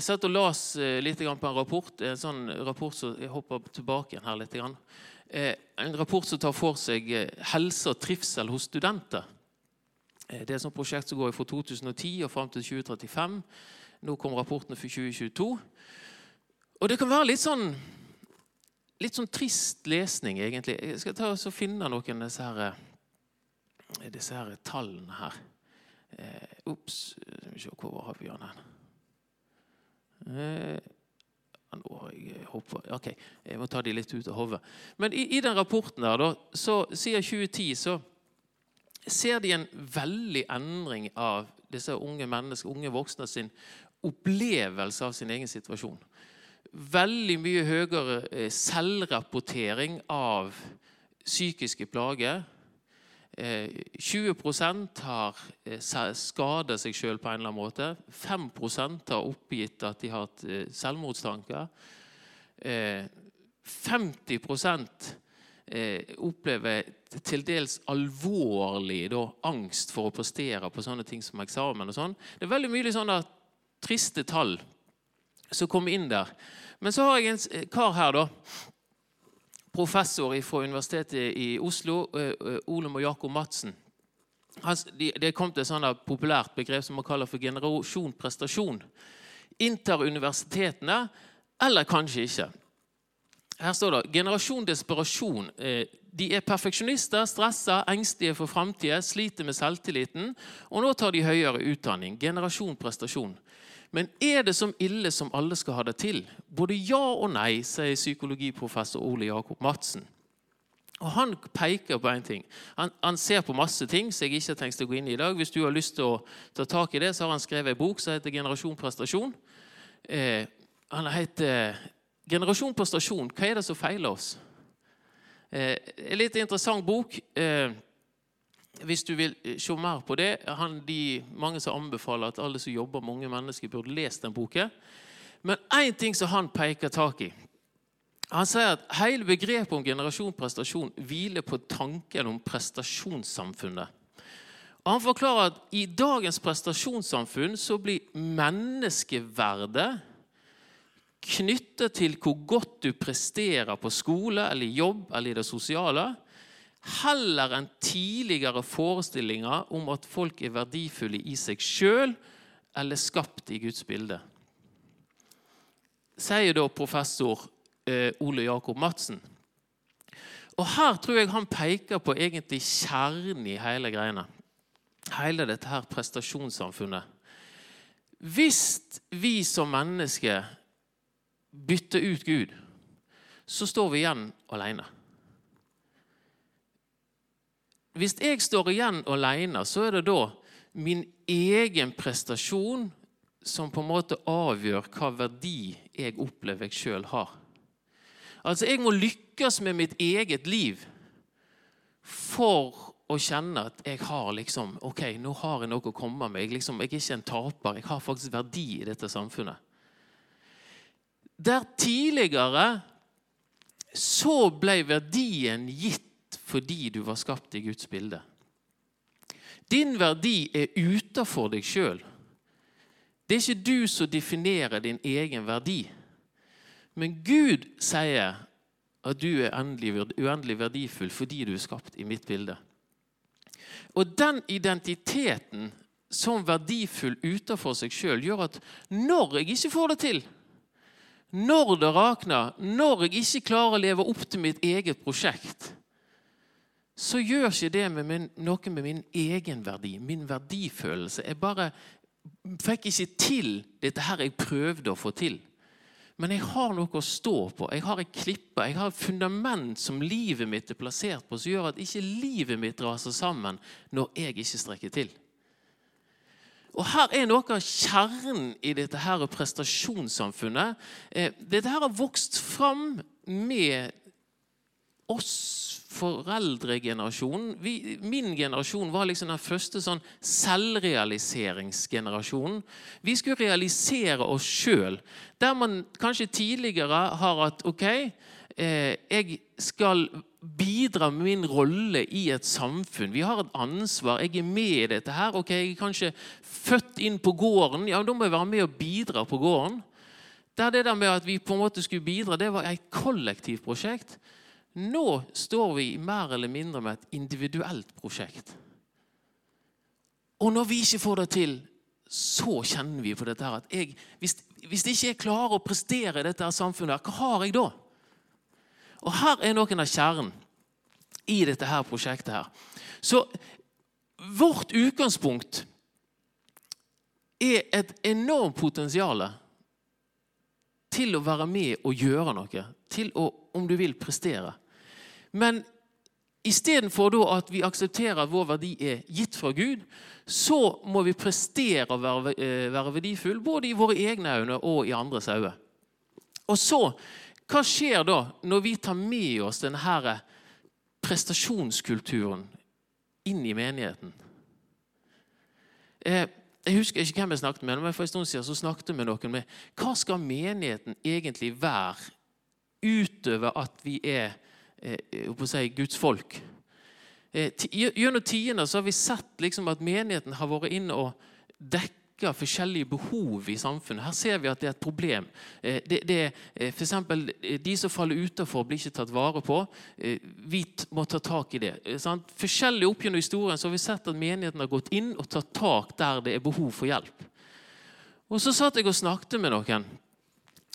Jeg satt og las eh, litt på en rapport en sånn rapport som jeg hopper tilbake igjen her litt. Eh, En rapport som tar for seg eh, helse og trivsel hos studenter. Det er et prosjekt som går fra 2010 og fram til 2035. Nå kom rapporten for 2022. Og det kan være litt sånn litt sånn trist lesning, egentlig. Jeg skal ta og finne noen av disse her, disse her tallene her. Eh, skal vi se, hvor har vi den nå har jeg hoppa Ok, jeg må ta de litt ut av hodet. Men i, i den rapporten der, da, så siden 2010 så ser de en veldig endring av disse unge mennesker, unge voksne sin opplevelse av sin egen situasjon. Veldig mye høyere eh, selvrapportering av psykiske plager. Eh, 20% har skada skadet seg sjøl på en eller annen måte. 5% har oppgitt at de har hatt eh, selvmordstanker. Eh, 50 eh, opplever til dels alvorlig da, angst for å prestere på sånne ting som eksamen. og sånn. Det er veldig mye sånne triste tall som kommer inn der. Men så har jeg en kar her, da. Professor fra Universitetet i Oslo, eh, eh, og Jakob Madsen. Det kom til et populært begrep som man kaller for generasjon prestasjon. Inntar universitetene, eller kanskje ikke. Her står det generasjon desperasjon. Eh, De er perfeksjonister, stressa, engstelige for framtida, sliter med selvtilliten. Og nå tar de høyere utdanning. Generasjon prestasjon. Men er det som ille som alle skal ha det til? Både ja og nei, sier psykologiprofessor Ole Jakob Madsen. Og Han peker på en ting. Han, han ser på masse ting som jeg ikke har tenkt å gå inn i i dag. Hvis du har lyst til å ta tak i det, så har han skrevet en bok som heter 'Generasjon prestasjon'. Eh, han heter 'Generasjon prestasjon hva er det som feiler oss'? Eh, en litt interessant bok. Eh, hvis du vil se mer på det han, de, Mange som anbefaler at alle som jobber med unge mennesker, burde lese den boken. Men én ting som han peker tak i Han sier at hele begrepet om generasjon prestasjon hviler på tanken om prestasjonssamfunnet. Og Han forklarer at i dagens prestasjonssamfunn så blir menneskeverdet knyttet til hvor godt du presterer på skole eller jobb eller i det sosiale, heller enn tidligere forestillinger om at folk er verdifulle i seg sjøl eller skapt i Guds bilde. Sier da professor eh, Ole Jakob Madsen. Og her tror jeg han peker på egentlig kjernen i hele greiene. Hele dette her prestasjonssamfunnet. Hvis vi som mennesker bytter ut Gud, så står vi igjen alene. Hvis jeg står igjen alene, så er det da min egen prestasjon som på en måte avgjør hva verdi jeg opplever jeg sjøl har. Altså, jeg må lykkes med mitt eget liv for å kjenne at jeg har liksom Ok, nå har jeg noe å komme med. Jeg, liksom, jeg er ikke en taper. Jeg har faktisk verdi i dette samfunnet. Der tidligere så ble verdien gitt fordi du var skapt i Guds bilde. Din verdi er utafor deg sjøl. Det er ikke du som definerer din egen verdi. Men Gud sier at du er uendelig, verdifull fordi du er skapt i mitt bilde. Og den identiteten som verdifull utenfor seg sjøl gjør at når jeg ikke får det til, når det rakner, når jeg ikke klarer å leve opp til mitt eget prosjekt, så gjør ikke det med min, noe med min egenverdi, min verdifølelse. Jeg bare fikk ikke til dette her jeg prøvde å få til. Men jeg har noe å stå på. Jeg har en klippe, jeg har et fundament som livet mitt er plassert på, som gjør at ikke livet mitt raser sammen når jeg ikke strekker til. Og Her er noe av kjernen i dette her prestasjonssamfunnet. Eh, Dette her har vokst fram med oss foreldregenerasjonen. Vi, min generasjon var liksom den første sånn selvrealiseringsgenerasjonen. Vi skulle realisere oss sjøl. Der man kanskje tidligere har hatt ok, eh, jeg skal bidra med min rolle i et samfunn. Vi har et ansvar. Jeg er med i dette her. Ok, Jeg er kanskje født inn på gården. Ja, Da må jeg være med og bidra på gården. Der det der med at vi på en måte skulle bidra, det var et kollektivt prosjekt. Nå står vi mer eller mindre med et individuelt prosjekt. Og når vi ikke får det til, så kjenner vi på dette her at jeg, hvis, hvis ikke jeg klarer å prestere i dette her samfunnet, hva har jeg da? Og her er noen av kjernen i dette her prosjektet. her. Så vårt utgangspunkt er et enormt potensial til å være med og gjøre noe. Til å, om du vil, prestere. Men istedenfor at vi aksepterer at vår verdi er gitt fra Gud, så må vi prestere å eh, være verdifull, både i våre egne øyne og i andres øyne. Og så, hva skjer da når vi tar med oss denne prestasjonskulturen inn i menigheten? Eh, jeg husker ikke hvem jeg snakket med, men for en stund siden så snakket jeg med noen med hva skal menigheten egentlig være utover at vi er eh, si, Guds folk? Eh, gjennom tidene har vi sett liksom at menigheten har vært inne og dekket forskjellige behov i samfunnet. Her ser vi at det er et problem. Eh, det, det, eh, for eksempel, de som faller utenfor, blir ikke tatt vare på. Vi må ta tak i det. Sant? Forskjellig opp gjennom historien så har vi sett at menigheten har gått inn og tatt tak der det er behov for hjelp. Og Så satt jeg og snakket med noen.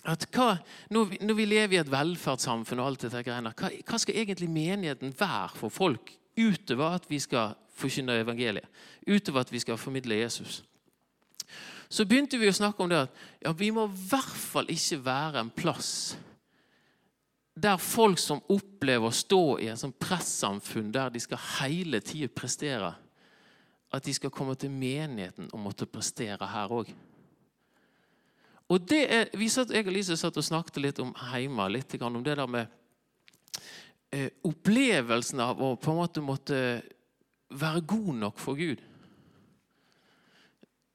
Hva, når, vi, vi lever i et velferdssamfunn, og alt dette greiene, hva, hva skal egentlig menigheten være for folk utover at vi skal forkynne evangeliet, utover at vi skal formidle Jesus. Så begynte vi å snakke om det at ja, vi må i hvert fall ikke være en plass der folk som opplever å stå i en sånn pressamfunn der de skal hele tida prestere, at de skal komme til menigheten og måtte prestere her òg. Og det er, vi satt, Jeg og Lise satt og snakket litt om hjemme, litt om det der med eh, opplevelsen av å på en måte måtte være god nok for Gud.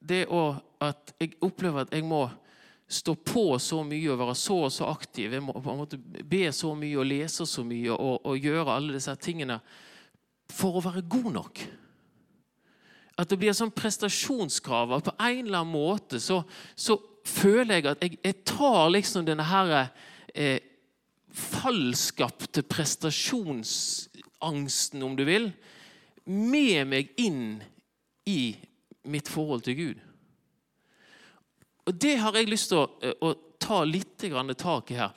Det å, at jeg opplever at jeg må stå på så mye og være så og så aktiv. Jeg må på en måte be så mye og lese så mye og, og gjøre alle disse tingene for å være god nok. At det blir sånn prestasjonskrav. At på en eller annen måte så, så føler jeg at jeg, jeg tar liksom denne her, eh, fallskapte prestasjonsangsten, om du vil, med meg inn i mitt forhold til Gud. Og Det har jeg lyst til å, eh, å ta litt tak i her.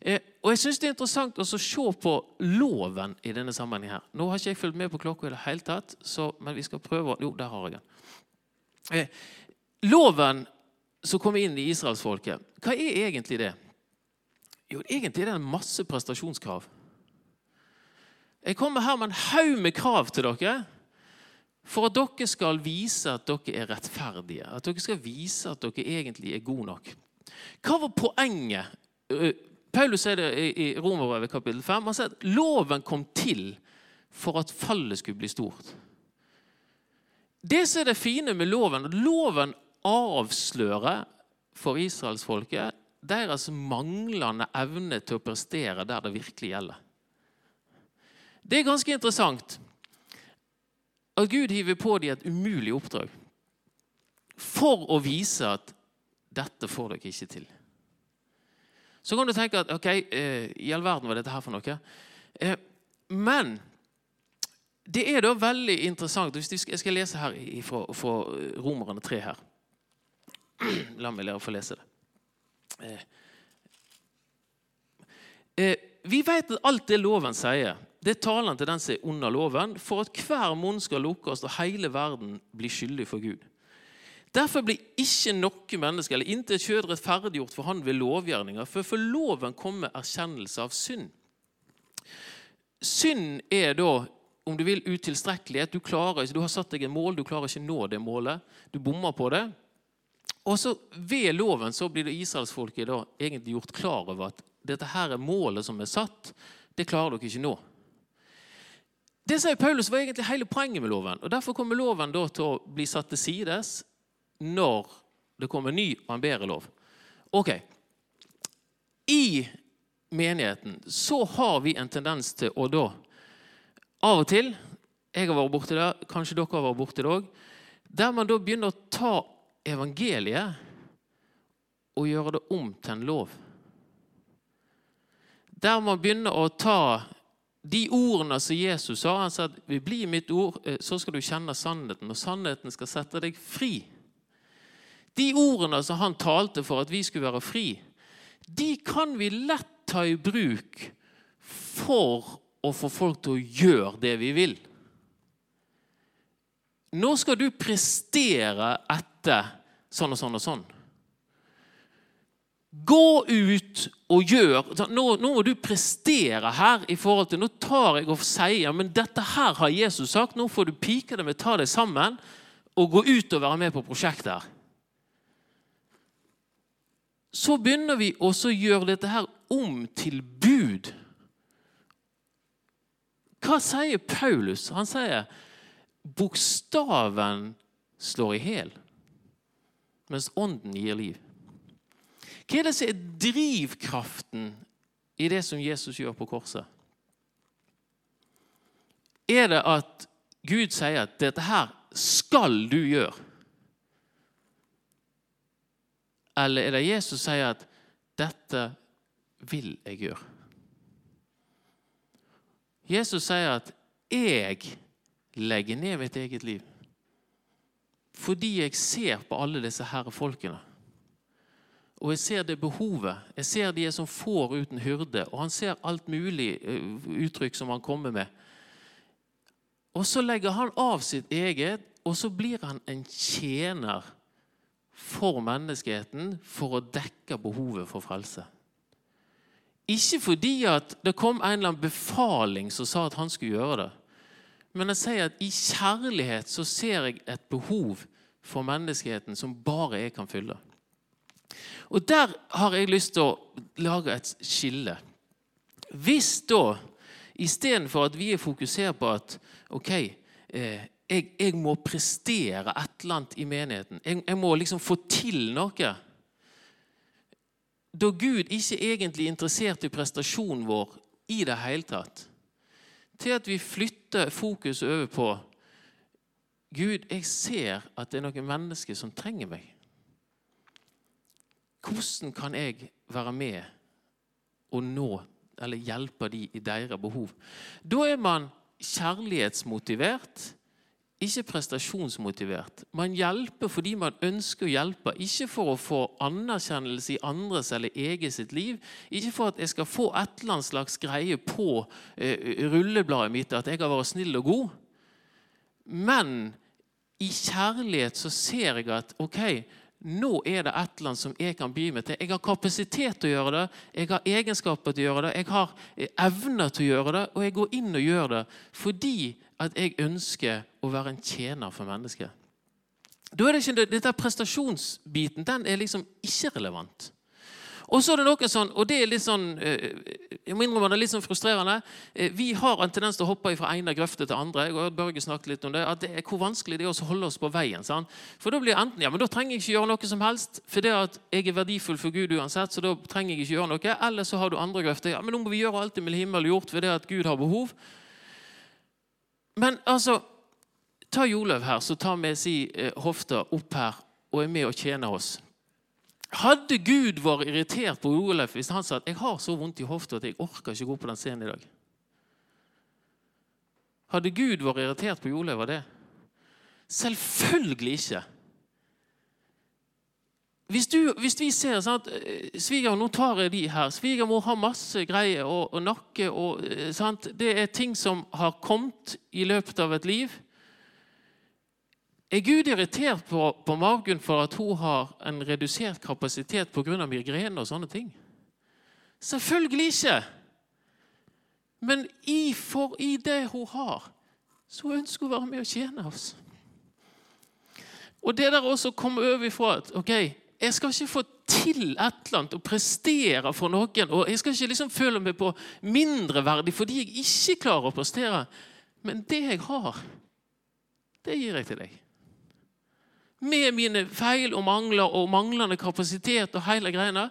Eh, og Jeg syns det er interessant å se på loven i denne sammenhengen. her. Nå har ikke jeg fulgt med på klokka, i det hele tatt, så, men vi skal prøve. Jo, der har jeg den. Eh, loven som kommer inn i israelsfolket, hva er egentlig det? Jo, egentlig er det en masse prestasjonskrav. Jeg kommer her med en haug med krav til dere for at dere skal vise at dere er rettferdige. At dere skal vise at dere egentlig er gode nok. Hva var poenget? Paulus sier det i Romerbrevet kapittel 5. Han sier at loven kom til for at fallet skulle bli stort. Det som er det fine med loven, at loven avslører for israelsfolket deres manglende evne til å prestere der det virkelig gjelder. Det er ganske interessant at Gud hiver på dem et umulig oppdrag for å vise at dette får dere ikke til. Så kan du tenke at ok, eh, i all verden var dette her for noe? Eh, men det er da veldig interessant Jeg skal lese her fra Romerne 3 her. La meg lære å få lese det. Eh, eh, vi vet at alt det loven sier, det taler han til den som er under loven, for at hver munn skal lukkes og hele verden blir skyldig for Gud. Derfor blir ikke noe menneske eller intet kjød rettferdiggjort for han ved lovgjerninger, for for loven kommer erkjennelse av synd. Synd er da om du vil, utilstrekkelighet. Du klarer ikke, du har satt deg et mål, du klarer ikke nå det målet. Du bommer på det. Og så Ved loven så blir det israelsfolket egentlig gjort klar over at dette her er målet som er satt. Det klarer dere ikke nå. Det sier Paulus var egentlig hele poenget med loven. og Derfor kommer loven da til å bli satt til sides når det kommer en ny og en bedre lov. Ok. I menigheten, så har vi en tendens til å da Av og til Jeg har vært borti det, kanskje dere har vært borti det òg. Der man da begynner å ta evangeliet og gjøre det om til en lov. Der man begynner å ta de ordene som Jesus sa Han sa at vi blir mitt ord, eh, så skal du kjenne sannheten, og sannheten skal sette deg fri. De ordene som han talte for at vi skulle være fri, de kan vi lett ta i bruk for å få folk til å gjøre det vi vil. Nå skal du prestere etter sånn og sånn og sånn. Gå ut og gjør nå, nå, må du prestere her. i forhold til, Nå tar jeg og sier men dette her har Jesus sagt. Nå får du pike det med ta det sammen og gå ut og være med på prosjektet. her. Så begynner vi også å gjøre dette her om til bud. Hva sier Paulus? Han sier bokstaven slår i hjel, mens ånden gir liv. Hva er det som er drivkraften i det som Jesus gjør på korset? Er det at Gud sier at 'dette her skal du gjøre'? Eller er det Jesus sier at 'dette vil jeg gjøre'? Jesus sier at 'jeg legger ned mitt eget liv' fordi jeg ser på alle disse herre folkene. Og jeg ser det behovet. Jeg ser de som får uten hyrde. Og han ser alt mulig eh, uttrykk som han kommer med. Og så legger han av sitt eget, og så blir han en tjener for menneskeheten for å dekke behovet for frelse. Ikke fordi at det kom en eller annen befaling som sa at han skulle gjøre det. Men jeg sier at i kjærlighet så ser jeg et behov for menneskeheten som bare jeg kan fylle. Og Der har jeg lyst til å lage et skille. Hvis da, istedenfor at vi er fokusert på at ok, eh, jeg, jeg, må prestere et eller annet i menigheten, jeg, jeg må liksom få til noe Da Gud ikke egentlig er interessert i prestasjonen vår i det hele tatt, til at vi flytter fokus over på Gud, jeg ser at det er noen mennesker som trenger meg. Hvordan kan jeg være med og nå eller hjelpe de i deres behov? Da er man kjærlighetsmotivert, ikke prestasjonsmotivert. Man hjelper fordi man ønsker å hjelpe, ikke for å få anerkjennelse i andres eller eget sitt liv. Ikke for at jeg skal få et eller annet slags greie på eh, rullebladet mitt at jeg har vært snill og god. Men i kjærlighet så ser jeg at ok, nå er det et eller annet som jeg kan by meg til. Jeg har kapasitet til å gjøre det, jeg har egenskaper til å gjøre det, jeg har eh, evner til å gjøre det, og jeg går inn og gjør det fordi at jeg ønsker å være en tjener for mennesket. Da er det ikke, Dette prestasjonsbiten den er liksom ikke relevant. Og så er det noe sånn, og det er litt sånn eh, jeg må innrømme det er litt sånn frustrerende. Eh, vi har en tendens til å hoppe fra ene grøfte til andre. Jeg og Børge snakket litt om det, at det er Hvor vanskelig det er å holde oss på veien. Sant? For da blir enten ja, men da trenger jeg ikke gjøre noe som helst, for det at jeg er verdifull for Gud uansett. så da trenger jeg ikke gjøre noe, Eller så har du andre grøfter. ja, men Nå må vi gjøre alt med himmel gjort for det at Gud har behov. Men altså Ta Jolaug her, så tar med si eh, hofta opp her og er med og tjener oss. Hadde Gud vært irritert på Olef hvis han sa at jeg har så vondt i hofta at jeg orker ikke gå på den scenen i dag? Hadde Gud vært irritert på Jolev av det? Selvfølgelig ikke. Hvis, du, hvis vi ser sant, eh, Svigermor, nå tar jeg de her. Svigermor har masse greier og, og nakke. og eh, sant, Det er ting som har kommet i løpet av et liv. Er Gud irritert på, på Margunn for at hun har en redusert kapasitet pga. migrene og sånne ting? Selvfølgelig ikke! Men i, for i det hun har, så ønsker hun å være med og tjene oss. Og det der også kommer over ifra at ok, jeg skal ikke få til et eller annet og prestere for noen. og Jeg skal ikke liksom føle meg på mindreverdig fordi jeg ikke klarer å prestere. Men det jeg har, det gir jeg til deg. Med mine feil og mangler og manglende kapasitet og hele greiene.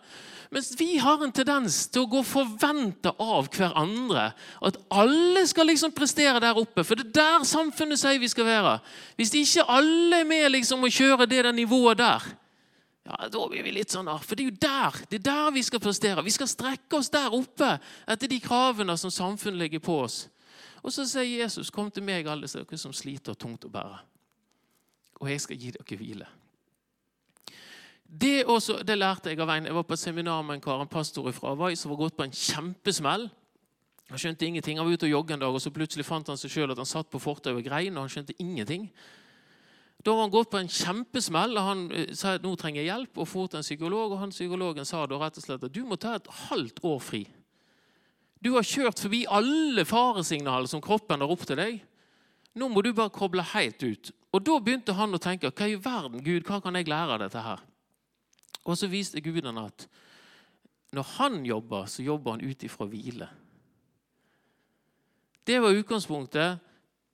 Mens vi har en tendens til å gå og forvente av hverandre at alle skal liksom prestere der oppe. For det er der samfunnet sier vi skal være. Hvis ikke alle er med liksom å kjøre det der nivået der, ja, da blir vi litt sånn For det er jo der det er der vi skal prestere. Vi skal strekke oss der oppe etter de kravene som samfunnet legger på oss. Og så sier Jesus, 'Kom til meg, alle dere som sliter tungt å bære.' Og jeg skal gi dere hvile. Det, også, det lærte jeg av en. Jeg var på et seminar med en kar, en pastor fra Hawaii som var gått på en kjempesmell. Han skjønte ingenting. Han var ute og jogget en dag, og så plutselig fant han seg selv at han satt på fortauet og grein. og han skjønte ingenting. Da var han gått på en kjempesmell, og han eh, sa at nå trenger jeg hjelp. og få til en psykolog, og han Psykologen sa da rett og slett at du må ta et halvt år fri. Du har kjørt forbi alle faresignaler som kroppen har opp til deg. Nå må du bare koble helt ut. Og Da begynte han å tenke hva i verden, Gud, hva kan jeg lære av dette her? Og så viste Gud han at når han jobber, så jobber han ut ifra hvile. Det var utgangspunktet.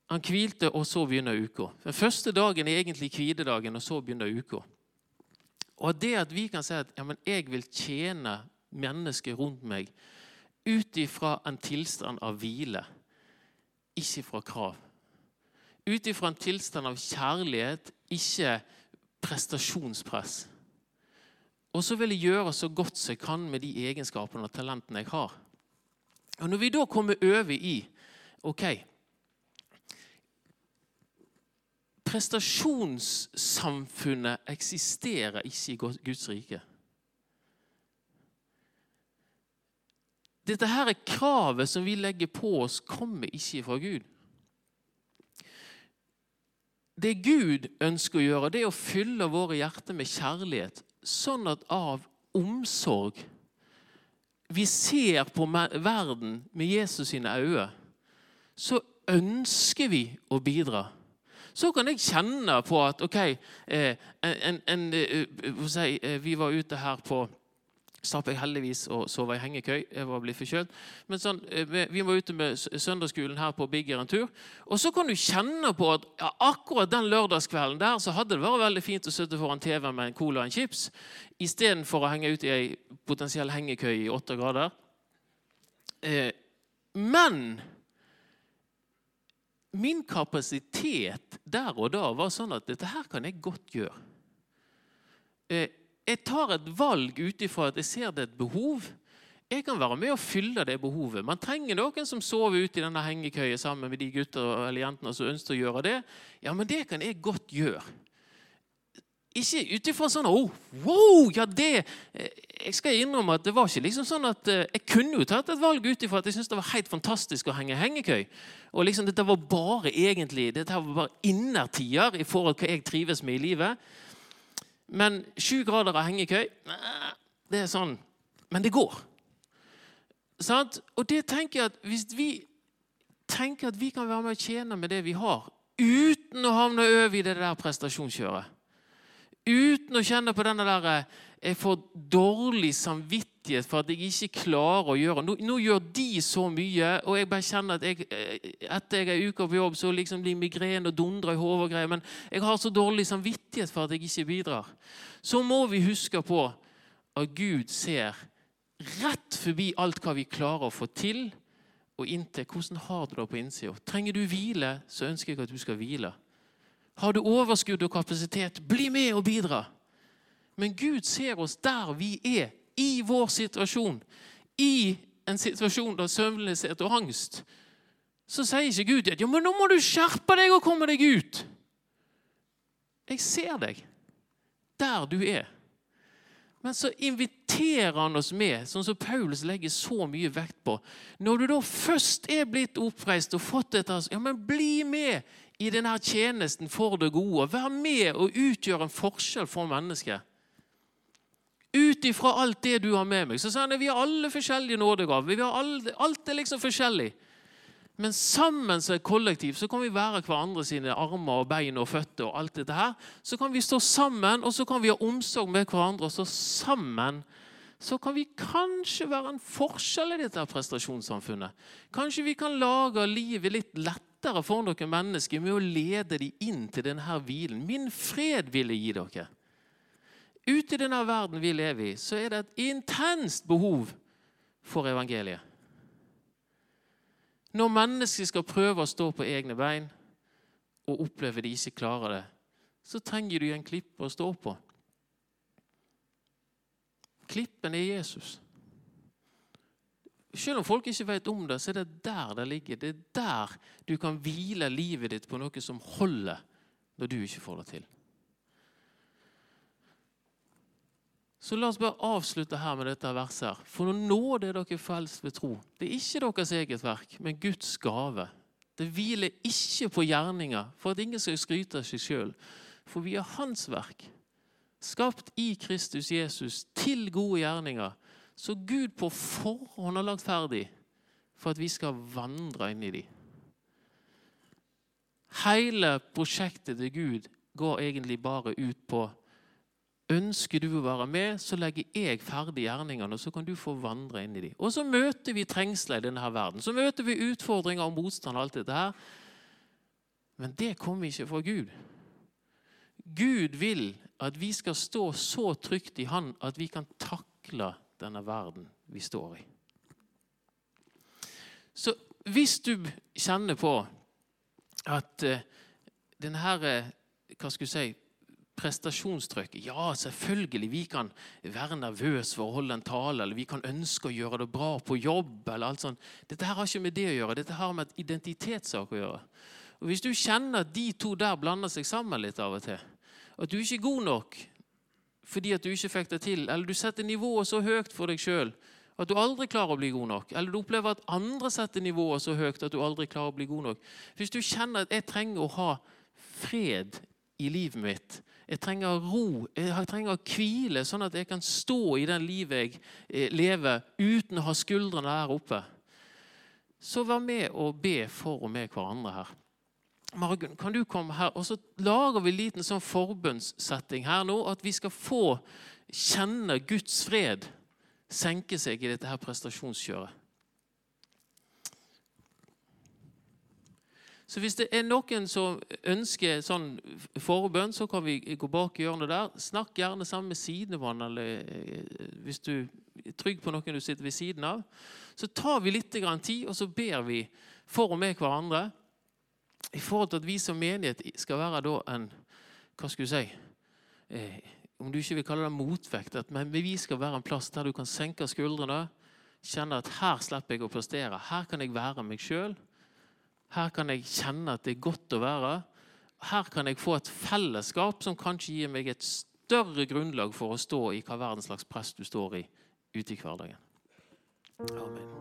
Han hvilte, og så begynner uka. Den første dagen er egentlig hviledagen, og så begynner uka. Og det at vi kan si at ja, men jeg vil tjene mennesker rundt meg ut ifra en tilstand av hvile, ikke fra krav. Ut ifra en tilstand av kjærlighet, ikke prestasjonspress. Og så vil jeg gjøre så godt som jeg kan med de egenskapene og talentene jeg har. Og Når vi da kommer over i ok, Prestasjonssamfunnet eksisterer ikke i Guds rike. Dette her er kravet som vi legger på oss, kommer ikke fra Gud. Det Gud ønsker å gjøre, det er å fylle våre hjerter med kjærlighet sånn at av omsorg vi ser på verden med Jesus sine øyne, så ønsker vi å bidra. Så kan jeg kjenne på at OK en, en, en, eh, eh, Vi var ute her på slapp jeg heldigvis å sove i hengekøy. Jeg var blitt forkjølt. Men sånn, eh, Vi var ute med søndagsskolen her på Bigger en tur. Og så kan du kjenne på at ja, akkurat den lørdagskvelden der så hadde det vært veldig fint å sitte foran TV med en cola og en chips istedenfor å henge ut i ei potensiell hengekøy i åtte grader. Eh, men min kapasitet der og da var sånn at dette her kan jeg godt gjøre. Eh, jeg tar et valg ut ifra at jeg ser det er et behov. Jeg kan være med og fylle det behovet. Man trenger noen som sover ute i denne hengekøya sammen med de gutter eller jentene som ønsker å gjøre det. Ja, men det kan jeg godt gjøre. Ikke ut ifra sånn oh, wow, ja det Jeg skal innrømme at det var ikke liksom sånn at eh, Jeg kunne jo tatt et valg ut ifra at jeg syntes det var helt fantastisk å henge hengekøy. Og liksom dette var bare egentlig, dette var bare innertier i forhold til hva jeg trives med i livet. Men sju grader av hengekøy Det er sånn Men det går. Sant? Og det tenker jeg at hvis vi tenker at vi kan være med og tjene med det vi har, uten å havne over i det der prestasjonskjøret Uten å kjenne på denne der jeg får dårlig samvittighet for at jeg ikke klarer å gjøre Nå, nå gjør de så mye, og jeg bare kjenner at jeg, eh, etter jeg er uke på jobb, så liksom blir migrene og dundrer i hodet og greier. Men jeg har så dårlig samvittighet for at jeg ikke bidrar. Så må vi huske på at Gud ser rett forbi alt hva vi klarer å få til, og inntil hvordan har du det på innsida. Trenger du hvile, så ønsker jeg at du skal hvile. Har du overskudd og kapasitet, bli med og bidra. Men Gud ser oss der vi er, i vår situasjon. I en situasjon av søvnløshet og angst. Så sier ikke Gud at ja, men nå må du skjerpe deg og komme deg ut. Jeg ser deg der du er. Men så inviterer han oss med, sånn som Paulus legger så mye vekt på. Når du da først er blitt oppreist og fått dette, ja, men bli med i denne tjenesten for det gode. Vær med og utgjør en forskjell for mennesket. Ut ifra alt det du har med meg. Så sa han at vi har alle forskjellige nådegaver. Alt er liksom forskjellig. Men sammen som et kollektiv så kan vi være hverandre sine armer og bein og føtter. og alt dette her. Så kan vi stå sammen og så kan vi ha omsorg med hverandre. og stå sammen så kan vi kanskje være en forskjell i dette prestasjonssamfunnet. Kanskje vi kan lage livet litt lett lettere for dere mennesker med å lede dem inn til denne hvilen. Min fred vil jeg gi dere. Ute i denne verden vi lever i, så er det et intenst behov for evangeliet. Når mennesker skal prøve å stå på egne bein og oppleve de ikke klarer det, så trenger du en klippe å stå på. Klippen er Jesus. Selv om folk ikke vet om det, så er det der det ligger. Det er der du kan hvile livet ditt på noe som holder når du ikke får det til. Så la oss bare avslutte her med dette verset. her. For å nå det dere frelst ved tro. Det er ikke deres eget verk, men Guds gave. Det hviler ikke på gjerninger for at ingen skal skryte av seg sjøl. For vi er Hans verk, skapt i Kristus Jesus til gode gjerninger, så Gud på forhånd har lagt ferdig for at vi skal vandre inn i dem. Hele prosjektet til Gud går egentlig bare ut på Ønsker du å være med, så legger jeg ferdig gjerningene, og så kan du få vandre inn i dem. Og så møter vi trengsler i denne her verden. Så møter vi utfordringer og motstand og alt dette her. Men det kommer ikke fra Gud. Gud vil at vi skal stå så trygt i Han at vi kan takle denne verden vi står i. Så hvis du kjenner på at uh, denne her, hva skal du si, prestasjonstrykket Ja, selvfølgelig, vi kan være nervøse for å holde en tale, eller vi kan ønske å gjøre det bra på jobb. eller alt sånt. Dette her har ikke med det å gjøre, dette har med et identitetssak å gjøre. Og Hvis du kjenner at de to der blander seg sammen litt av og til, at du ikke er god nok fordi at du ikke fikk det til, eller du setter nivået så høyt for deg sjøl at du aldri klarer å bli god nok, eller du opplever at andre setter nivået så høyt at du aldri klarer å bli god nok Hvis du kjenner at jeg trenger å ha fred i livet mitt, jeg trenger ro, jeg trenger å hvile, sånn at jeg kan stå i den livet jeg eh, lever uten å ha skuldrene der oppe. Så vær med og be for og med hverandre her. Margunn, kan du komme her? Og så lager vi en liten sånn forbundssetting her nå. At vi skal få kjenne Guds fred senke seg i dette her prestasjonskjøret. Så hvis det er noen som ønsker sånn forbønn, så kan vi gå bak i hjørnet der. Snakk gjerne sammen med sidemann, eller eh, hvis du er trygg på noen du sitter ved siden av. Så tar vi litt tid, og så ber vi for og med hverandre. I forhold til at vi som menighet skal være da en Hva skal du si? Eh, om du ikke vil kalle det motvekt, men vi skal være en plass der du kan senke skuldrene. Kjenne at her slipper jeg å prestere. Her kan jeg være meg sjøl. Her kan jeg kjenne at det er godt å være. Her kan jeg få et fellesskap som kanskje gir meg et større grunnlag for å stå i hva verdens slags press du står i ute i hverdagen. Amen.